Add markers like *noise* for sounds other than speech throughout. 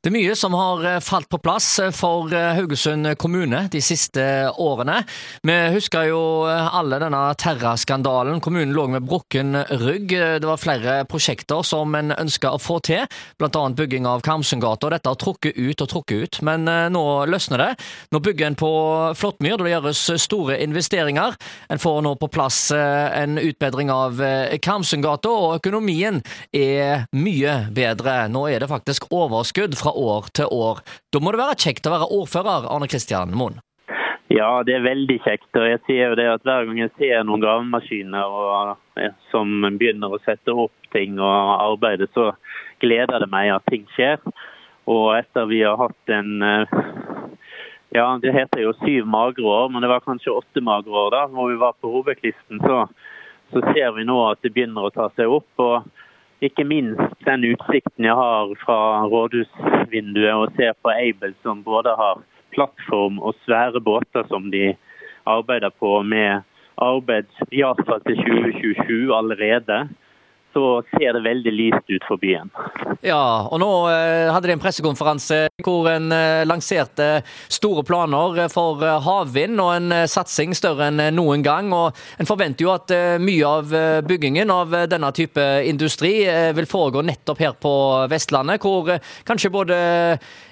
Det er mye som har eh, falt på plass eh, for eh, Haugesund kommune de siste årene. Vi husker jo alle denne Terra-skandalen. Kommunen lå med brukken rygg. Det var flere prosjekter som en ønska å få til, bl.a. bygging av Karmsundgata. Dette har trukket ut og trukket ut, men nå løsner det. Nå bygger en på Flåttmyr, det gjøres store investeringer. En får nå på plass en utbedring av Karmsundgata, og økonomien er mye bedre. Nå er det faktisk overskudd fra år til år. Da må det være kjekt å være ordfører, Arne Kristian Moen? Ja, det er veldig kjekt. og jeg ser jo det at Hver gang jeg ser noen gravemaskiner og, som begynner å sette opp ting og arbeide, så gleder det meg at ting skjer. Og etter vi har hatt en eh, ja, det heter jo syv magre år, men det var kanskje åtte magre år da hvor vi var på hovedklisten. Så, så ser vi nå at det begynner å ta seg opp. og ikke minst den utsikten jeg har fra rådhusvinduet og ser på Aibel, som både har plattform og svære båter som de arbeider på med arbeid iallfall til 2027 allerede så ser det veldig lyst ut for byen. Ja, og nå eh, hadde de en pressekonferanse hvor en eh, lanserte store planer for eh, havvind og en satsing større enn noen gang. og En forventer jo at mye av byggingen av denne type industri vil foregå nettopp her på Vestlandet, hvor kanskje både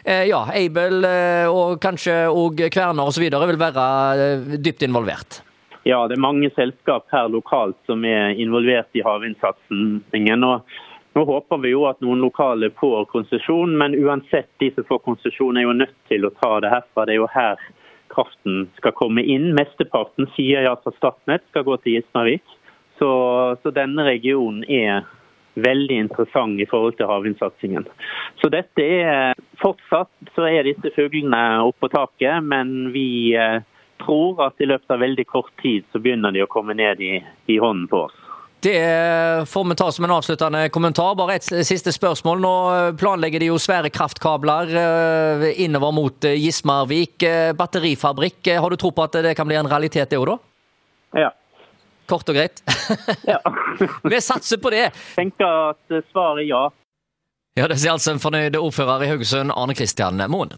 ja, Aibel og kanskje òg Kverner osv. vil være dypt involvert. Ja, det er mange selskap her lokalt som er involvert i havvindsatsingen. Nå håper vi jo at noen lokale får konsesjon, men uansett, de som får konsesjon er jo nødt til å ta det herfra. Det er jo her kraften skal komme inn. Mesteparten sier ja til Statnett skal gå til Gismarvik. Så, så, denne regionen er veldig interessant i forhold til havvindsatsingen. Så dette er Fortsatt så er disse fuglene oppå taket, men vi eh, tror at i løpet av veldig kort tid så begynner de å komme ned i, i hånden på oss. Det får vi ta som en avsluttende kommentar. Bare et siste spørsmål. Nå planlegger de jo svære kraftkabler eh, innover mot eh, Gismarvik. Eh, batterifabrikk, har du tro på at det kan bli en realitet det òg, da? Ja. Kort og greit? ja. *laughs* vi satser på det. Tenker at svaret er ja. Ja, Det sier altså en fornøyd ordfører i Haugesund, Arne Kristian Moen.